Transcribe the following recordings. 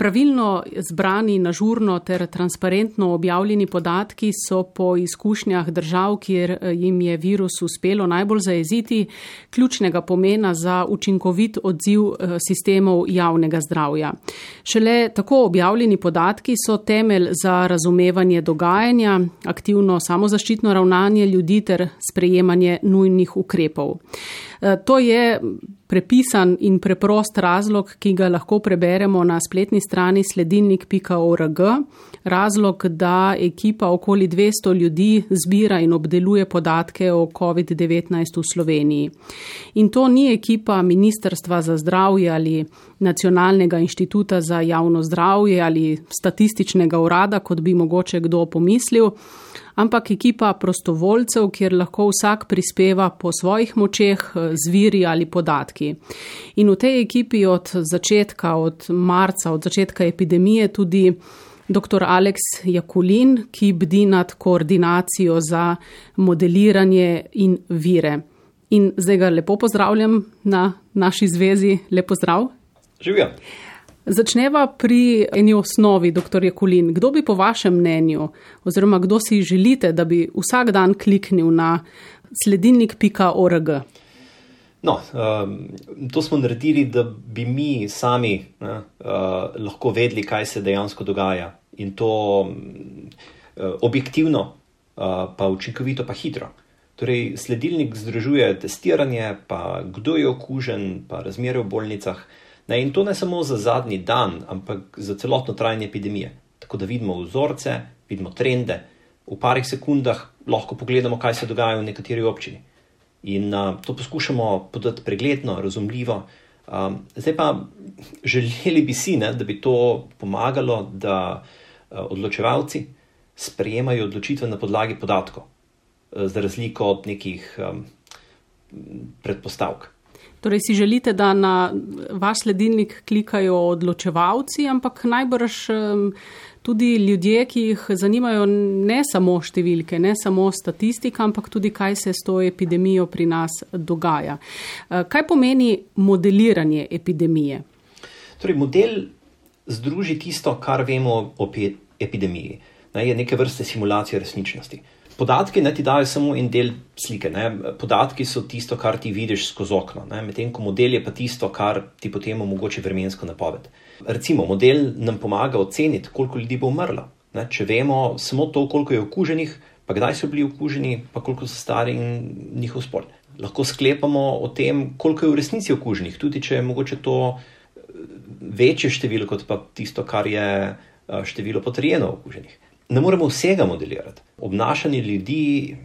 Pravilno zbrani, nažurno ter transparentno objavljeni podatki so po izkušnjah držav, kjer eh, jim je virus uspelo najbolj zaeziti, ključnega pomena za učinkovit odziv eh, sistemov javnega zdravja. Šele tako objavljeni podatki so temelj za razumevanje dogajanja, aktivno samozaščitno ravnanje ljudi ter sprejemanje nujnih ukrepov. Eh, to je prepisan in preprost razlog, ki ga lahko preberemo na spletni strani sledilnik.org. Razlog, da ekipa okoli 200 ljudi zbira in obdeluje podatke o COVID-19 v Sloveniji. In to ni ekipa Ministrstva za zdravje ali Nacionalnega inštituta za javno zdravje ali statističnega urada, kot bi mogoče kdo pomislil ampak ekipa prostovoljcev, kjer lahko vsak prispeva po svojih močeh z viri ali podatki. In v tej ekipi od začetka, od marca, od začetka epidemije tudi dr. Aleks Jakulin, ki bdi nad koordinacijo za modeliranje in vire. In zdaj ga lepo pozdravljam na naši zvezi. Lepo zdrav. Živijo. Začneva pri eni osnovi, dr. Jekulin. Kdo bi po vašem mnenju, oziroma kdo si želite, da bi vsak dan kliknil na sledilnik.org? No, um, to smo naredili, da bi mi sami ne, uh, lahko vedeli, kaj se dejansko dogaja. In to uh, objektivno, uh, pa učinkovito, pa hitro. Torej, sledilnik združuje testiranje, pa kdo je okužen, pa razmere v bolnicah. Ne, in to ne samo za zadnji dan, ampak za celotno trajanje epidemije. Tako da vidimo vzorce, vidimo trende, v parih sekundah lahko pogledamo, kaj se dogaja v nekateri občini. In uh, to poskušamo podati pregledno, razumljivo. Um, zdaj pa želeli bi si, ne, da bi to pomagalo, da uh, odločevalci sprejemajo odločitve na podlagi podatkov, uh, za razliko od nekih um, predpostavk. Torej, si želite, da na vaš sledilnik klikajo odločevalci, ampak najbrž tudi ljudje, ki jih zanimajo ne samo številke, ne samo statistika, ampak tudi kaj se s to epidemijo pri nas dogaja. E, kaj pomeni modeliranje epidemije? Torej, model združi tisto, kar vemo o epidemiji. Ne, je neke vrste simulacije resničnosti. Podatki ne ti dajo samo en del slike. Ne? Podatki so tisto, kar ti vidiš skozi okno, medtem ko model je pa tisto, kar ti potem omogoča vremensko napoved. Recimo, model nam pomaga oceniti, koliko ljudi bo umrlo. Ne? Če vemo samo to, koliko je okuženih, pa kdaj so bili okuženi, pa koliko so stari in njihov spol. Lahko sklepamo o tem, koliko je v resnici okuženih, tudi če je mogoče to eh, večje število kot pa tisto, kar je eh, število potrjeno okuženih ne moremo vsega modelirati. Obnašanje ljudi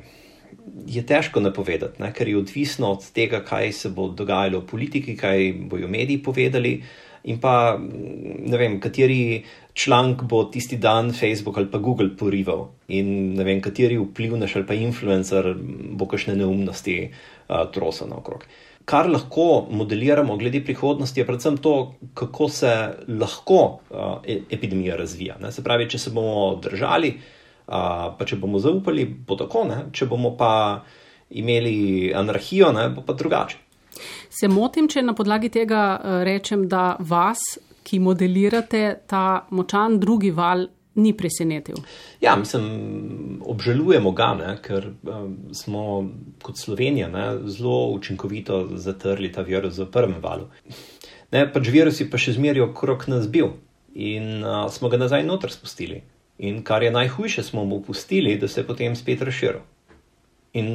je težko napovedati, ne, ker je odvisno od tega, kaj se bo dogajalo v politiki, kaj bojo mediji povedali. In pa ne vem, kateri članek bo tisti dan Facebook ali pa Google porival, in ne vem, kateri vplivnež ali pa influencer bo kakšne neumnosti uh, trosal naokrog kar lahko modeliramo glede prihodnosti, je predvsem to, kako se lahko uh, epidemija razvija. Ne? Se pravi, če se bomo držali, uh, pa če bomo zaupali, bo tako, ne? če bomo pa imeli anarhijo, ne? bo pa drugače. Se motim, če na podlagi tega rečem, da vas, ki modelirate ta močan drugi val, ni presenetil. Ja, mislim, obžalujemo ga, ne, ker um, smo kot Slovenija ne, zelo učinkovito zatrli ta virus v prvem valu. Ne, pač virus je pa še zmeraj okrog nas bil in uh, smo ga nazaj noter spustili. In kar je najhujše, smo mu pustili, da se je potem spet razširil. In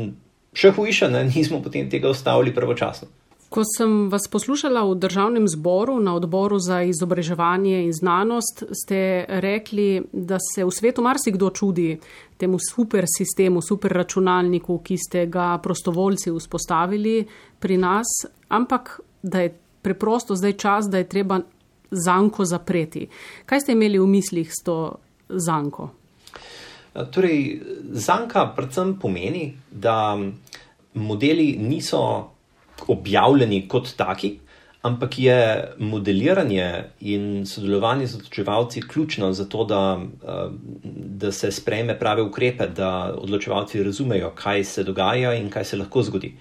še hujše, ne, nismo potem tega ustavili pravočasno. Ko sem vas poslušala v državnem zboru na odboru za izobraževanje in znanost, ste rekli, da se v svetu marsikdo čudi temu super sistemu, super računalniku, ki ste ga prostovoljci vzpostavili pri nas, ampak da je preprosto zdaj čas, da je treba zanko zapreti. Kaj ste imeli v mislih s to zanko? Torej, zanka predvsem pomeni, da modeli niso objavljeni kot taki, ampak je modeliranje in sodelovanje z odločevalci ključno za to, da, eh, da se sprejme prave ukrepe, da odločevalci razumejo, kaj se dogaja in kaj se lahko zgodi.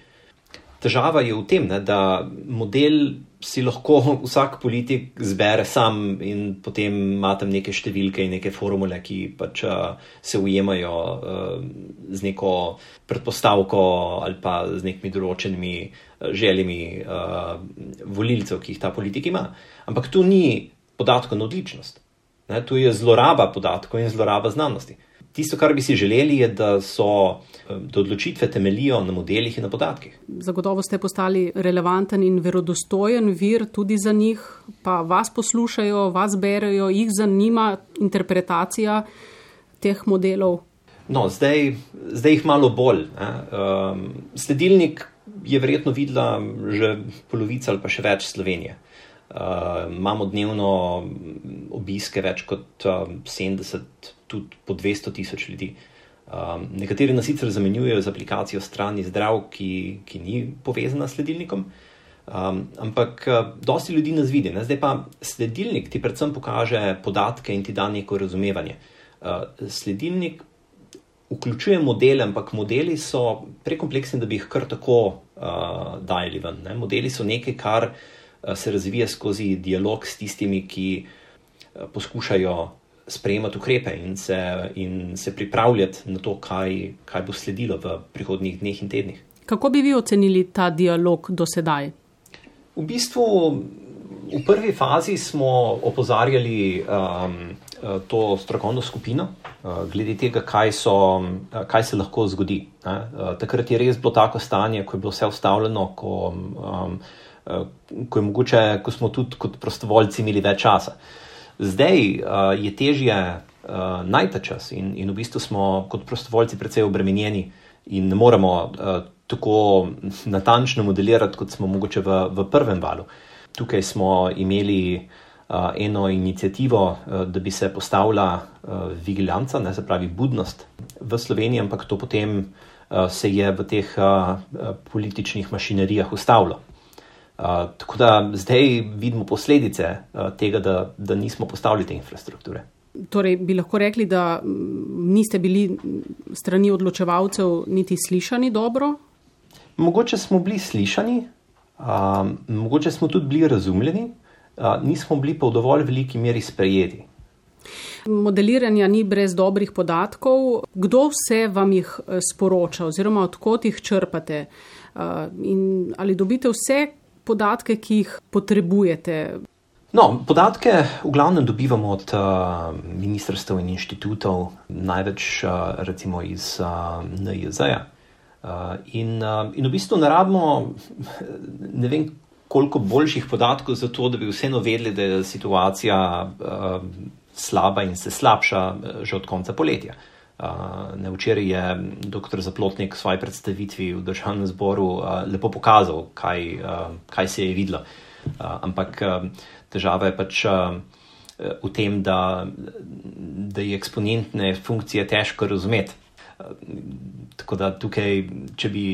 Težava je v tem, ne, da model si lahko vsak politik zbere sam in potem ima tam neke številke in neke formule, ki pač uh, se ujemajo uh, z neko predpostavko ali pa z nekimi določenimi željami uh, volilcev, ki jih ta politik ima. Ampak tu ni podatkov na odličnost. Ne, tu je zloraba podatkov in zloraba znanosti. Tisto, kar bi si želeli, je, da so da odločitve temelijo na modelih in na podatkih. Zagotovo ste postali relevanten in verodostojen vir tudi za njih, pa vas poslušajo, vas berejo, jih zanima interpretacija teh modelov. No, zdaj, zdaj jih malo bolj. Um, sledilnik je verjetno videla že polovica ali pa še več Slovenije. Uh, imamo dnevno obiske več kot uh, 70 tudi po 200 tisoč ljudi. Um, nekateri nas sicer zamenjujejo z aplikacijo strani zdrav, ki, ki ni povezana s sledilnikom, um, ampak uh, dosti ljudi nas vidi. Ne? Zdaj pa sledilnik ti predvsem pokaže podatke in ti da neko razumevanje. Uh, sledilnik vključuje modele, ampak modeli so prekompleksni, da bi jih kar tako uh, dajali ven. Ne? Modeli so nekaj, kar uh, se razvija skozi dialog s tistimi, ki uh, poskušajo sprejemati ukrepe in se, in se pripravljati na to, kaj, kaj bo sledilo v prihodnjih dneh in tednih. Kako bi vi ocenili ta dialog do sedaj? V bistvu v prvi fazi smo opozarjali um, to strokovno skupino, uh, glede tega, kaj, so, uh, kaj se lahko zgodi. Ne? Uh, takrat je res bilo tako stanje, ko je bilo vse ustavljeno, ko, um, uh, ko, mogoče, ko smo tudi kot prostovoljci imeli več časa. Uh, Zdaj uh, je težje uh, najti čas in, in v bistvu smo kot prostovoljci precej obremenjeni in ne moremo uh, tako natančno modelirati, kot smo mogoče v, v prvem valu. Tukaj smo imeli uh, eno inicijativo, uh, da bi se postavila uh, vigilanca, ne se pravi budnost v Sloveniji, ampak to potem uh, se je v teh uh, političnih mašinerijah ustavilo tako da zdaj vidimo posledice uh, tega, da, da nismo postavili te infrastrukture. Torej, bi lahko rekli, da niste bili strani odločevalcev niti slišani dobro? Mogoče smo bili slišani, uh, mogoče smo tudi bili razumljeni, uh, nismo bili pa v dovolj veliki meri sprejeti. Modeliranja ni brez dobrih podatkov. Kdo vse vam jih sporoča, oziroma odkot jih črpate? In ali dobite vse, podatke, ki jih potrebujete? No, podatke v glavnem dobivamo od uh, ministrstev in inštitutov, največ uh, recimo iz uh, NIZ-a. Uh, in, uh, in v bistvu ne rabimo ne vem koliko boljših podatkov za to, da bi vseeno vedeli, da je situacija uh, slaba in se slabša že od konca poletja. Uh, Ne, včeraj je dr. Zaplotnik v svoji predstavitvi v državnem zboru lepo pokazal, kaj, kaj se je videlo. Ampak težava je pač v tem, da, da je eksponentne funkcije težko razumeti. Tako da tukaj, če bi,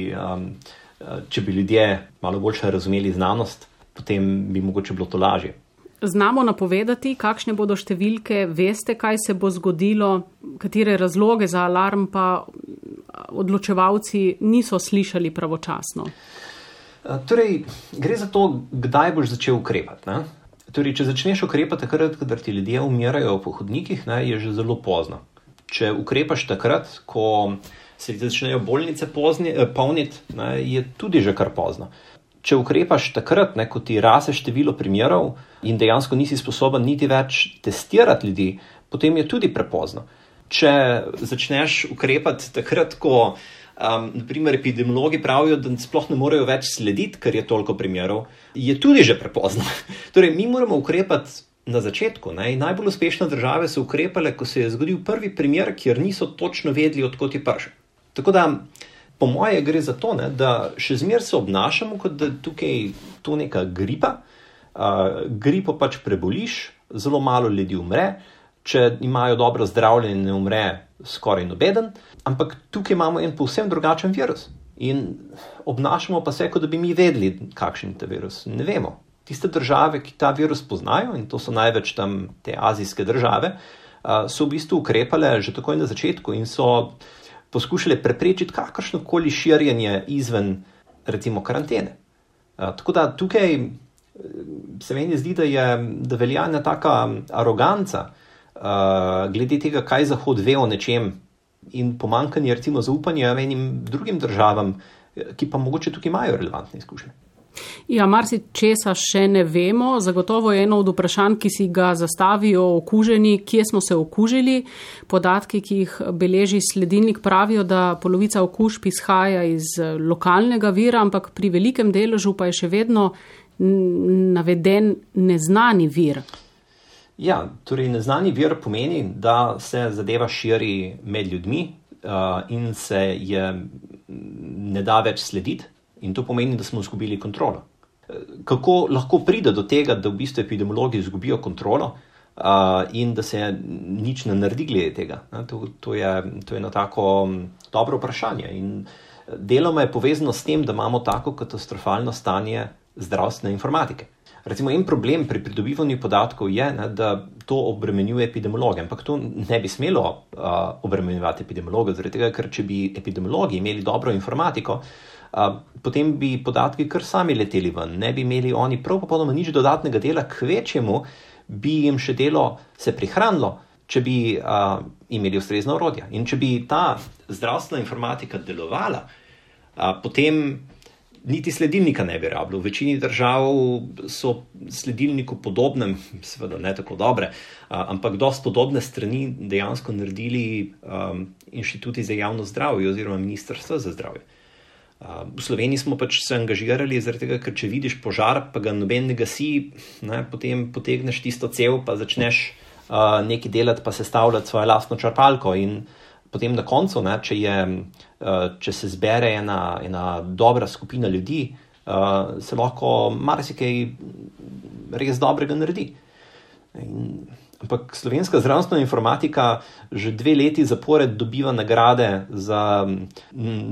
če bi ljudje malo bolj razumeli znanost, potem bi mogoče bilo to lažje. Znamo napovedati, kakšne bodo številke, veste, kaj se bo zgodilo, katere razloge za alarm pa odločevalci niso slišali pravočasno. Torej, gre za to, kdaj boš začel ukrepati. Torej, če začneš ukrepati takrat, ko ti ljudje umirajo po hodnikih, ne, je že zelo pozno. Če ukrepaš takrat, ko se začnejo bolnice eh, polniti, je tudi že kar pozno če ukrepaš takrat, ne, ko ti rase število primerov in dejansko nisi sposoben niti več testirati ljudi, potem je tudi prepozno. Če začneš ukrepati takrat, ko um, naprimer, epidemiologi pravijo, da sploh ne morejo več slediti, ker je toliko primerov, je tudi že prepozno. torej, mi moramo ukrepati. Na začetku ne, najbolj uspešne države so ukrepale, ko se je zgodil prvi primer, kjer niso točno vedeli, odkot je prišel. Tako da po moje gre za to, ne, da še zmeraj se obnašamo, kot da tukaj to neka gripa. Uh, gripo pač preboliš, zelo malo ljudi umre, če imajo dobro zdravljenje, ne umre skoraj nobeden. Ampak tukaj imamo en povsem drugačen virus. In obnašamo pa se, kot da bi mi vedeli, kakšen je ta virus. Ne vemo. Tiste države, ki ta virus poznajo, in to so največ tam te azijske države, uh, so v bistvu ukrepale že takoj na začetku in so poskušale preprečiti kakršno koli širjenje izven, recimo, karantene. Tako da tukaj se meni zdi, da, je, da velja ena taka aroganca glede tega, kaj Zahod ve o nečem in pomankanje recimo zaupanja enim drugim državam, ki pa mogoče tukaj imajo relevantne izkušnje. Ja, marsi česa še ne vemo. Zagotovo je eno od vprašanj, ki si ga zastavijo okuženi, kje smo se okužili. Podatki, ki jih beleži sledilnik, pravijo, da polovica okužb izhaja iz lokalnega vira, ampak pri velikem deležu pa je še vedno naveden neznani vir. Ja, torej neznani vir pomeni, da se zadeva širi med ljudmi uh, in se je ne da več slediti, in to pomeni, da smo izgubili kontrolo. Kako lahko pride do tega, da v bistvu epidemiologi izgubijo kontrolo uh, in da se nič ne naredi glede tega? To, to, je, to je eno tako dobro vprašanje. In deloma je povezano s tem, da imamo tako katastrofalno stanje zdravstvene informatike. Recimo, en problem pri pridobivanju podatkov je, ne, da to obremenjuje epidemiologe, ampak to ne bi smelo uh, obremenjevati epidemiologe, zaradi tega, ker če bi epidemiologi imeli dobro informatiko, uh, potem bi podatki kar sami leteli ven, ne bi imeli oni prav popolnoma nič dodatnega dela, k večjemu bi jim še delo se prihranilo, če bi uh, imeli ustrezna orodja. In če bi ta zdravstvena informatika delovala, uh, potem niti sledilnika ne bi rabljal. V večini držav so sledilniku podobne, seveda ne tako dobre, ampak dosti podobne strani dejansko naredili um, inštituti za javno zdravje oziroma ministrstvo za zdravje. V Sloveniji smo pač se angažirali, tega, ker če vidiš požar, pa ga noben ne gasi, ne, potem potegneš tisto cel, pa začneš uh, nekaj delati, pa sestavljati svojo lastno črpalko. In potem na koncu, ne, če, je, uh, če se zbere ena, ena dobra skupina ljudi, uh, se lahko marsikaj res dobrega naredi. In, ampak slovenska zdravstvena informatika že dve leti zapored dobiva nagrade za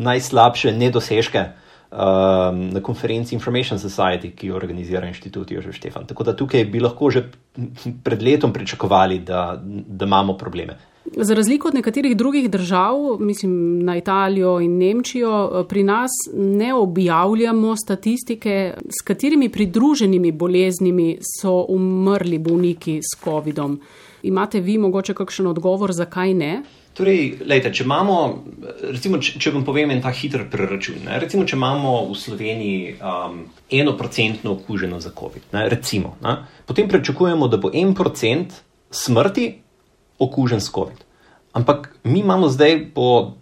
najslabše nedosežke. Na konferenci Information Society, ki jo organizira inštitut Jožef Štefan. Tako da tukaj bi lahko že pred letom pričakovali, da, da imamo probleme. Za razliko od nekaterih drugih držav, mislim na Italijo in Nemčijo, pri nas ne objavljamo statistike, s katerimi pridruženimi boleznimi so umrli bolniki s COVID-om. Imate vi mogoče kakšen odgovor, zakaj ne? Torej, lejte, če imamo, recimo, če, vam povem en ta hiter preračun, ne, recimo, če imamo v Sloveniji um, enoprocentno okuženo za COVID, ne, recimo, ne, potem pričakujemo, da bo en procent smrti okužen s COVID. Ampak mi imamo zdaj po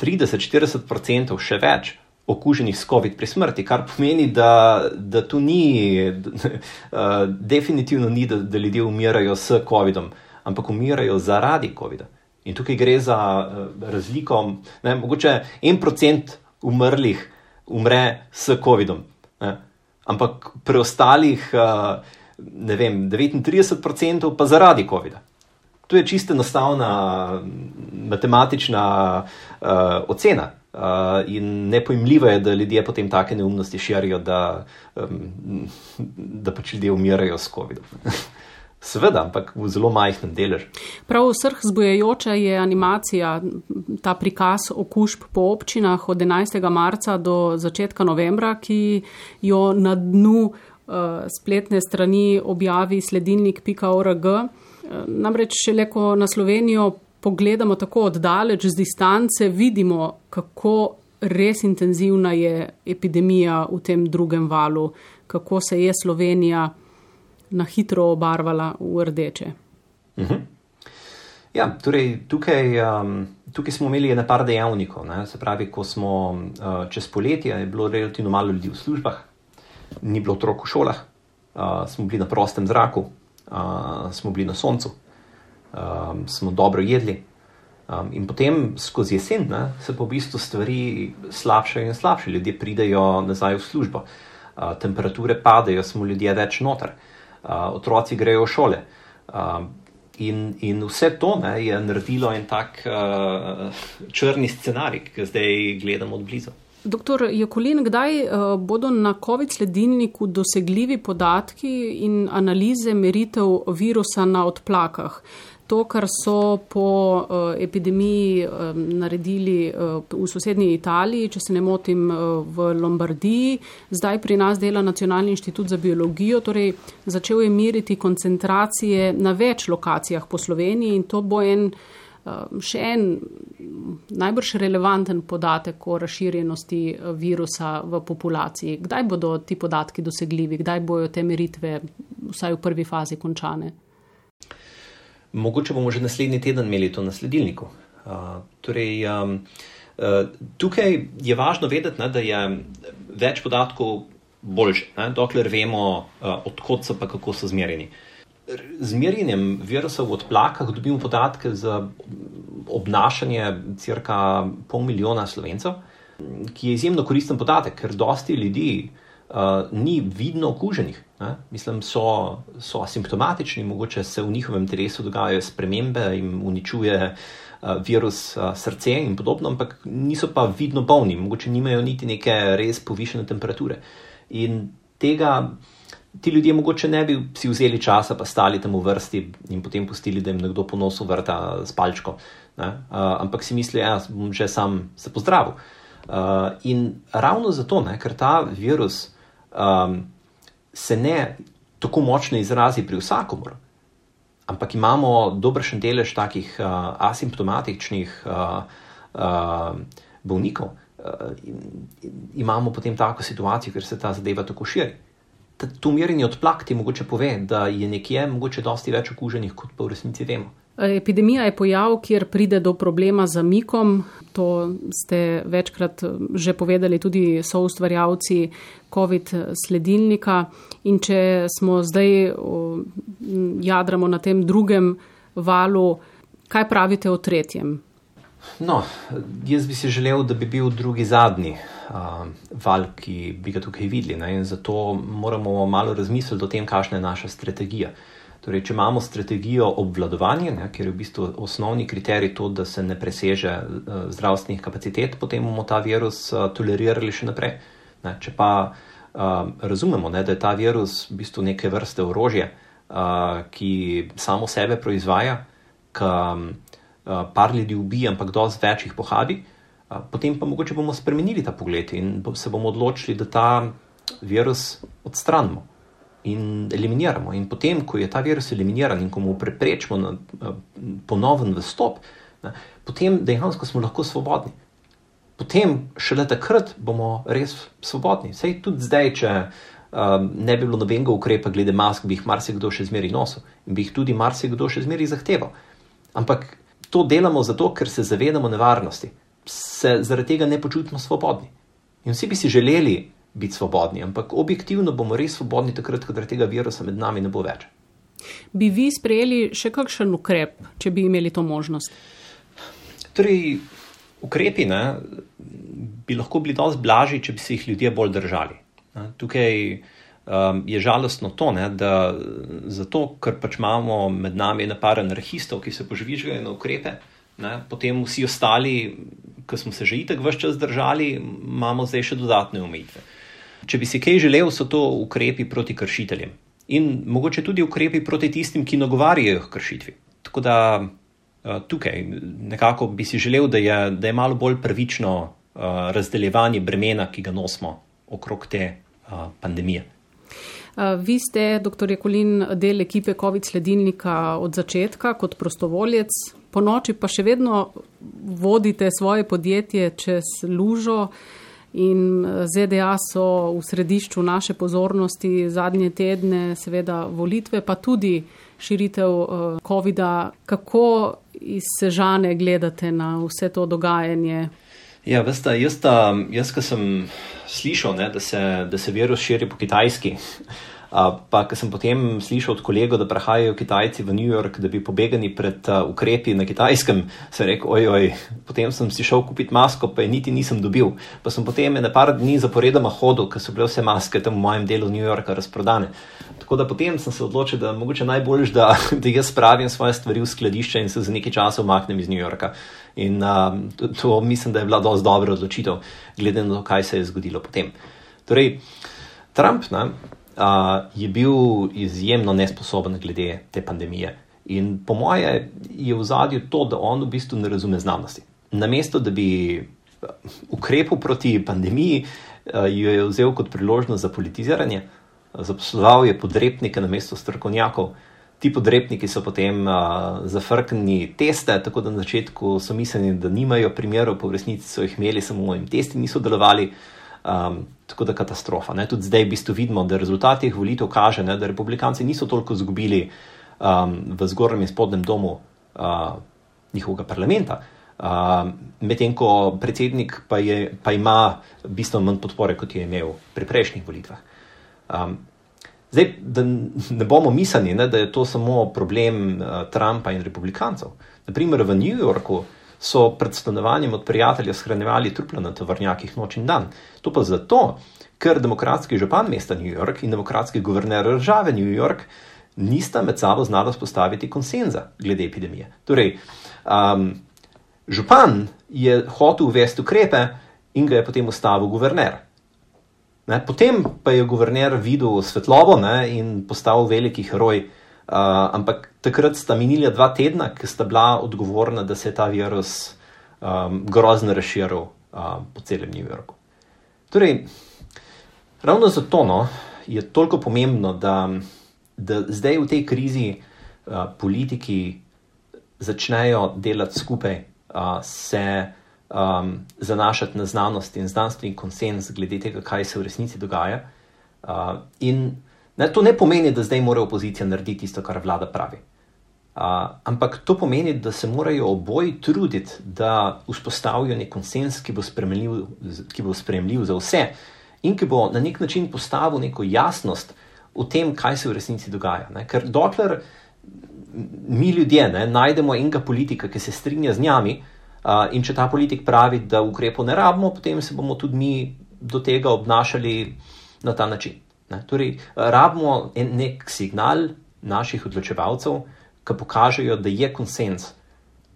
30-40% še več okuženih s COVID pri smrti, kar pomeni, da, da tu ni, uh, definitivno ni, da, da ljudje umirajo s COVID-om, ampak umirajo zaradi COVID-a. In tukaj gre za uh, razliko, ne, mogoče en procent umrlih umre s COVID-om, ampak preostalih, uh, ne vem, 39% pa zaradi COVID-a. To je čisto enostavna matematična uh, ocena. Uh, in nepojmljivo je, da ljudje potem take neumnosti širijo, da, um, da pač ljudje umirajo s COVID-om. Seveda, ampak v zelo majhnem deležu. Prav vseh zbojajoča je animacija, ta prikaz okužb po občinah od 11. marca do začetka novembra, ki jo na dnu uh, spletne strani objavi sledilnik.org. Namreč, šele ko na Slovenijo pogledamo tako oddaleč z distance, vidimo, kako res intenzivna je epidemija v tem drugem valu, kako se je Slovenija na hitro obarvala v rdeče. Mhm. Ja, torej tukaj, um, tukaj smo imeli nekaj dejavnikov. Ne? Se pravi, ko smo uh, čez poletje, je bilo relativno malo ljudi v službah, ni bilo otrok v šolah, uh, smo bili na prostem zraku, uh, smo bili na soncu, um, smo dobro jedli. Um, in potem skozi jesen ne, se po v bistvu stvari slabšajo in slabšajo, ljudje pridejo nazaj v službo, uh, temperature padajo, smo ljudje več noter, uh, otroci grejo v šole. Uh, in, in vse to ne, je naredilo en tak uh, črni scenarij, ki ga zdaj gledamo od blizu. Doktor Jakolin, kdaj uh, bodo na COVID sledilniku dosegljivi podatki in analize meritev virusa na odplakah? To, kar so po uh, epidemiji uh, naredili v sosednji Italiji, če se ne motim, v Lombardiji, zdaj pri nas dela Nacionalni inštitut za biologijo, torej začel je meriti koncentracije na več lokacijah po Sloveniji in to bo en. Še en najbrž relevanten podatek o razširjenosti eh, virusa v populaciji. Kdaj bodo ti podatki dosegljivi, kdaj bojo te meritve vsaj v prvi fazi končane? Mogoče bomo že naslednji teden imeli to na sledilniku. Uh, torej, um, uh, tukaj je važno vedeti, ne, da je več podatkov boljše, ne, dokler vemo, uh, odkot so pa kako so zmerjeni. Uh, z merjenjem virusa v odplakah dobimo podatke za obnašanje crka pol milijona slovencev, ki je izjemno koristen podatek, ker dosti ljudi uh, ni vidno okuženih. Ne? Mislim, so, so asimptomatični, mogoče se v njihovem telesu dogajajo spremembe in uničuje uh, virus uh, srce in podobno, ampak niso pa vidno bolni, mogoče nimajo niti neke res povišene temperature. In tega ti ljudje mogoče ne bi si vzeli časa, pa stali tam v vrsti in potem pustili, da jim nekdo po nosu vrta s palčko. Uh, ampak si mislijo, da ja, bom že sam se pozdravil. Uh, in ravno zato, ne, ker ta virus um, se ne tako močno izrazi pri vsakomor, ampak imamo dobršen delež takih uh, asimptomatičnih uh, uh, bolnikov, uh, imamo potem tako situacijo, ker se ta zadeva tako širi to merjenje odplak ti mogoče pove, da je nekje mogoče dosti več okuženih, kot pa v resnici vemo. Epidemija je pojav, kjer pride do problema z zamikom. To ste večkrat že povedali tudi soustvarjalci COVID sledilnika. In če smo zdaj jadramo na tem drugem valu, kaj pravite o tretjem? No, jaz bi si želel, da bi bil drugi zadnji uh, val, ki bi ga tukaj videli. Ne? In zato moramo malo razmisliti o tem, kakšna je naša strategija. Torej, če imamo strategijo obvladovanja, ne, ker je v bistvu osnovni kriterij to, da se ne preseže uh, zdravstvenih kapacitet, potem bomo ta virus uh, tolerirali še naprej. Ne, če pa uh, razumemo, ne, da je ta virus v bistvu neke vrste orožje, uh, ki samo sebe proizvaja, ki um, uh, par ljudi ubija, ampak dosti več jih pohabi, uh, potem pa mogoče bomo spremenili ta pogled in se bomo odločili, da ta virus odstranimo in eliminiramo. In potem, ko je ta virus eliminiran in ko mu preprečimo na, ponoven vstop, ne, potem dejansko smo lahko svobodni. Potem, šele takrat, bomo res svobodni. Sej tudi zdaj, če um, ne bi bilo nobenega ukrepa glede mask, bi jih marsikdo še zmeri nosil in bi jih tudi marsikdo še zmeri zahteval. Ampak to delamo zato, ker se zavedamo nevarnosti se zaradi tega ne počutimo svobodni. In vsi bi si želeli biti svobodni, ampak objektivno bomo res svobodni takrat, ko tega virusa med nami ne bo več. Bi vi sprejeli še kakšen ukrep, če bi imeli to možnost? Torej, ukrepi ne, bi lahko bili dosti blažji, če bi se jih ljudje bolj držali. Tukaj um, je žalostno to, ne, da zato, ker pač imamo med nami napar anarhistov, ki se požvižgajo na ukrepe, ne, potem vsi ostali ki smo se že itek vse čas držali, imamo zdaj še dodatne omejitve. Če bi si kaj želel, so to ukrepi proti kršiteljem in mogoče tudi ukrepi proti tistim, ki nagovarjajo kršitvi. Tako da uh, tukaj nekako bi si želel, da je, da je malo bolj pravično uh, razdeljevanje bremena, ki ga nosimo okrog te uh, pandemije. Vi ste, dr. Jekolin, del ekipe COVID sledilnika od začetka kot prostovoljec, po noči pa še vedno vodite svoje podjetje čez lužo in eh, ZDA so v središču naše pozornosti zadnje tedne, seveda volitve, pa tudi širitev eh, COVID-a. Kako iz Sežane gledate na vse to dogajanje? Ja, veste, jaz, jaz, ki sem slišal, ne, da, se, da se virus širi po Kitajski, Pa, ker sem potem slišal od kolegov, da prihajajo Kitajci v New York, da bi pobegali pred uh, ukrepi na Kitajskem, sem rekel, ojoj, potem sem si šel kupiti masko, pa je niti nisem dobil. Pa sem potem ne par dni zaporedoma hodil, ker so bile vse maske tam v mojem delu New Yorka razprodane. Tako da potem sem se odločil, da mogoče najbolj, da, da jaz spravim svoje stvari v skladišče in se za nekaj časa umaknem iz New Yorka. In uh, to, to mislim, da je bila dosti dobra odločitev, glede na to, kaj se je zgodilo potem. Torej, Trump, ne, uh, je bil izjemno nesposoben glede te pandemije. In po moje je v zadju to, da on v bistvu ne razume znanosti. Namesto da bi ukrepil proti pandemiji, uh, jo je vzel kot priložnost za politiziranje, zaposloval je podrepnike na mesto strokovnjakov. Ti podrepniki so potem uh, zafrknili teste, tako da na začetku so mislili, da nimajo primerov, po resnici so jih imeli, samo jim testi niso delovali. Um, tako da katastrofa. Ne? Tudi zdaj v bistvu vidimo, da rezultat teh volitev kaže, ne, da republikanci niso toliko izgubili um, v zgornjem in spodnjem domu uh, njihovega parlamenta, uh, medtem ko predsednik pa, je, pa ima bistveno manj podpore, kot je imel pri prejšnjih volitvah. Um, zdaj, da ne bomo mislili, ne, da je to samo problem uh, Trumpa in republikancev. Naprimer v New Yorku so pred stanovanjem od prijatelja shranjevali trupla na tovrnjakih noč in dan. To pa zato, ker demokratski župan mesta New York in demokratski guverner države New York nista med sabo znala spostaviti konsenza glede epidemije. Torej, um, župan je hotel uvesti ukrepe in ga je potem ustavil guverner. Ne, potem pa je guverner videl svetlobo ne, in postal veliki heroj. Uh, ampak takrat sta minili dva tedna, ki sta bila odgovorna, da se je ta virus um, grozno razširil uh, po celem New Yorku. Torej, ravno zato no, je toliko pomembno, da, da zdaj v tej krizi uh, politiki začnejo delati skupaj, uh, se um, zanašati na znanost in znanstveni konsens glede tega, kaj se v resnici dogaja. Uh, in Ne, to ne pomeni, da zdaj mora opozicija narediti tisto, kar vlada pravi. Uh, ampak to pomeni, da se morajo oboji truditi, da vzpostavijo nek konsens, ki bo, ki bo spremljiv za vse in ki bo na nek način postavil neko jasnost v tem, kaj se v resnici dogaja. Ne? Ker dokler mi ljudje ne, najdemo enega politika, ki se strinja z njami, uh, in če ta politik pravi, da ukrepov ne rabimo, potem se bomo tudi mi do tega obnašali na ta način. Ne? Torej, rabimo en nek signal naših odločevalcev, ki pokažejo, da je konsens,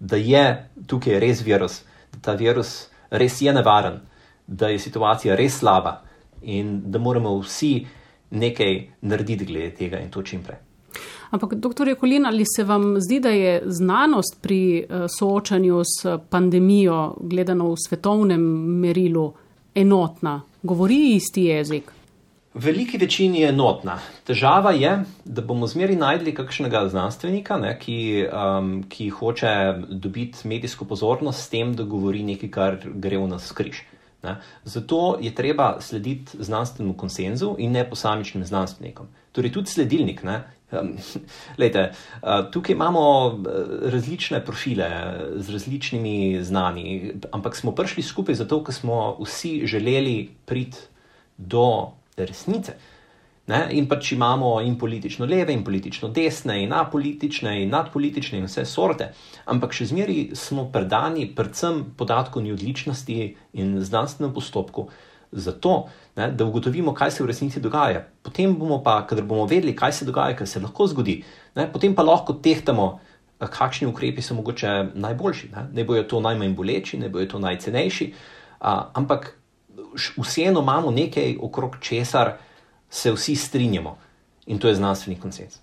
da je tukaj res virus, da ta virus res je nevaren, da je situacija res slaba in da moramo vsi nekaj narediti glede tega in to čim prej. Ampak, doktor Jekolin, ali se vam zdi, da je znanost pri uh, soočanju s pandemijo, gledano v svetovnem merilu, enotna, govori isti jezik? V veliki večini je enotna. Težava je, da bomo zmeri najdli kakšnega znanstvenika, ne, ki, um, ki hoče dobiti medijsko pozornost s tem, da govori nekaj, kar gre v nas skriž. Ne. Zato je treba slediti znanstvenemu konsenzu in ne posamičnim znanstvenikom. Torej, tudi sledilnik. Ne, um, lejte, uh, tukaj imamo uh, različne profile z različnimi znani, ampak smo prišli skupaj zato, ker smo vsi želeli priti do resnice. Ne? In pač imamo in politično leve, in politično desne, in apolitične, in nadpolitične, in vse sorte. Ampak še zmeraj smo predani predvsem podatkovni odličnosti in znanstvenem postopku, zato ne, da ugotovimo, kaj se v resnici dogaja. Potem bomo pa, kadar bomo vedeli, kaj se dogaja, kaj se lahko zgodi, ne, potem pa lahko tehtamo, kakšni ukrepi so mogoče najboljši. Ne, ne bojo to najmanj boleči, ne bojo to najcenejši, a, ampak vseeno imamo nekaj, okrog česar se vsi strinjamo in to je znanstveni konsens.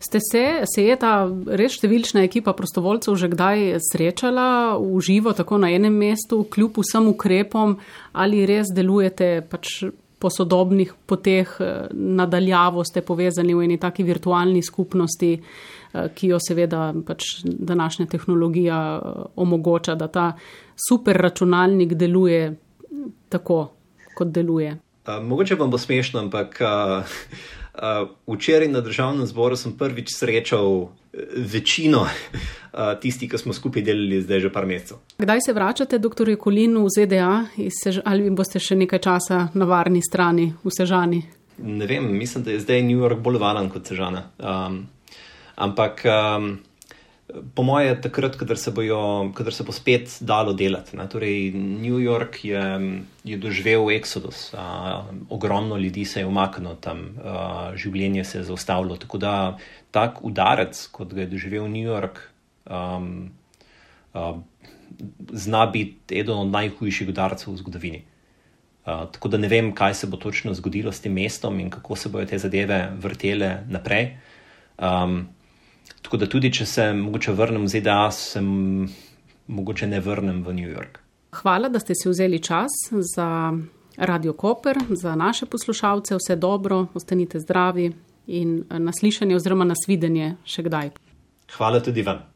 Ste se, se je ta res številčna ekipa prostovoljcev že kdaj srečala v živo, tako na enem mestu, kljub vsem ukrepom, ali res delujete pač po sodobnih poteh, nadaljavo ste povezani v eni taki virtualni skupnosti, ki jo seveda pač današnja tehnologija omogoča, da ta super računalnik deluje tako, kot deluje. Uh, mogoče vam bo smešno, ampak uh, uh, včeraj na državnem zboru sem prvič srečal večino uh, tistih, ki smo skupaj delali zdaj že par mesecev. Kdaj se vračate, doktor Jekolin, v ZDA, Sež ali boste še nekaj časa na varni strani v Sežani? ne vem, mislim, da je zdaj New York bolj valen kot Sežana. Um, ampak um, po moje, takrat, kadar se, bojo, kadar se bo spet dalo delati. Ne, torej, New York je, je doživel eksodus, uh, ogromno ljudi se je umaknilo tam, uh, življenje se je zaustavilo. Tako da tak udarec, kot ga je doživel New York, um, uh, zna biti eden od najhujših udarcev v zgodovini. Uh, tako da ne vem, kaj se bo točno zgodilo s tem mestom in kako se bodo te zadeve vrtele naprej. Um, tako da tudi, če se mogoče vrnem v ZDA, se mogoče ne vrnem v New York. Hvala, da ste si vzeli čas za Radio Koper, za naše poslušalce. Vse dobro, ostanite zdravi in naslišanje oziroma nasvidenje še kdaj. Hvala tudi vam.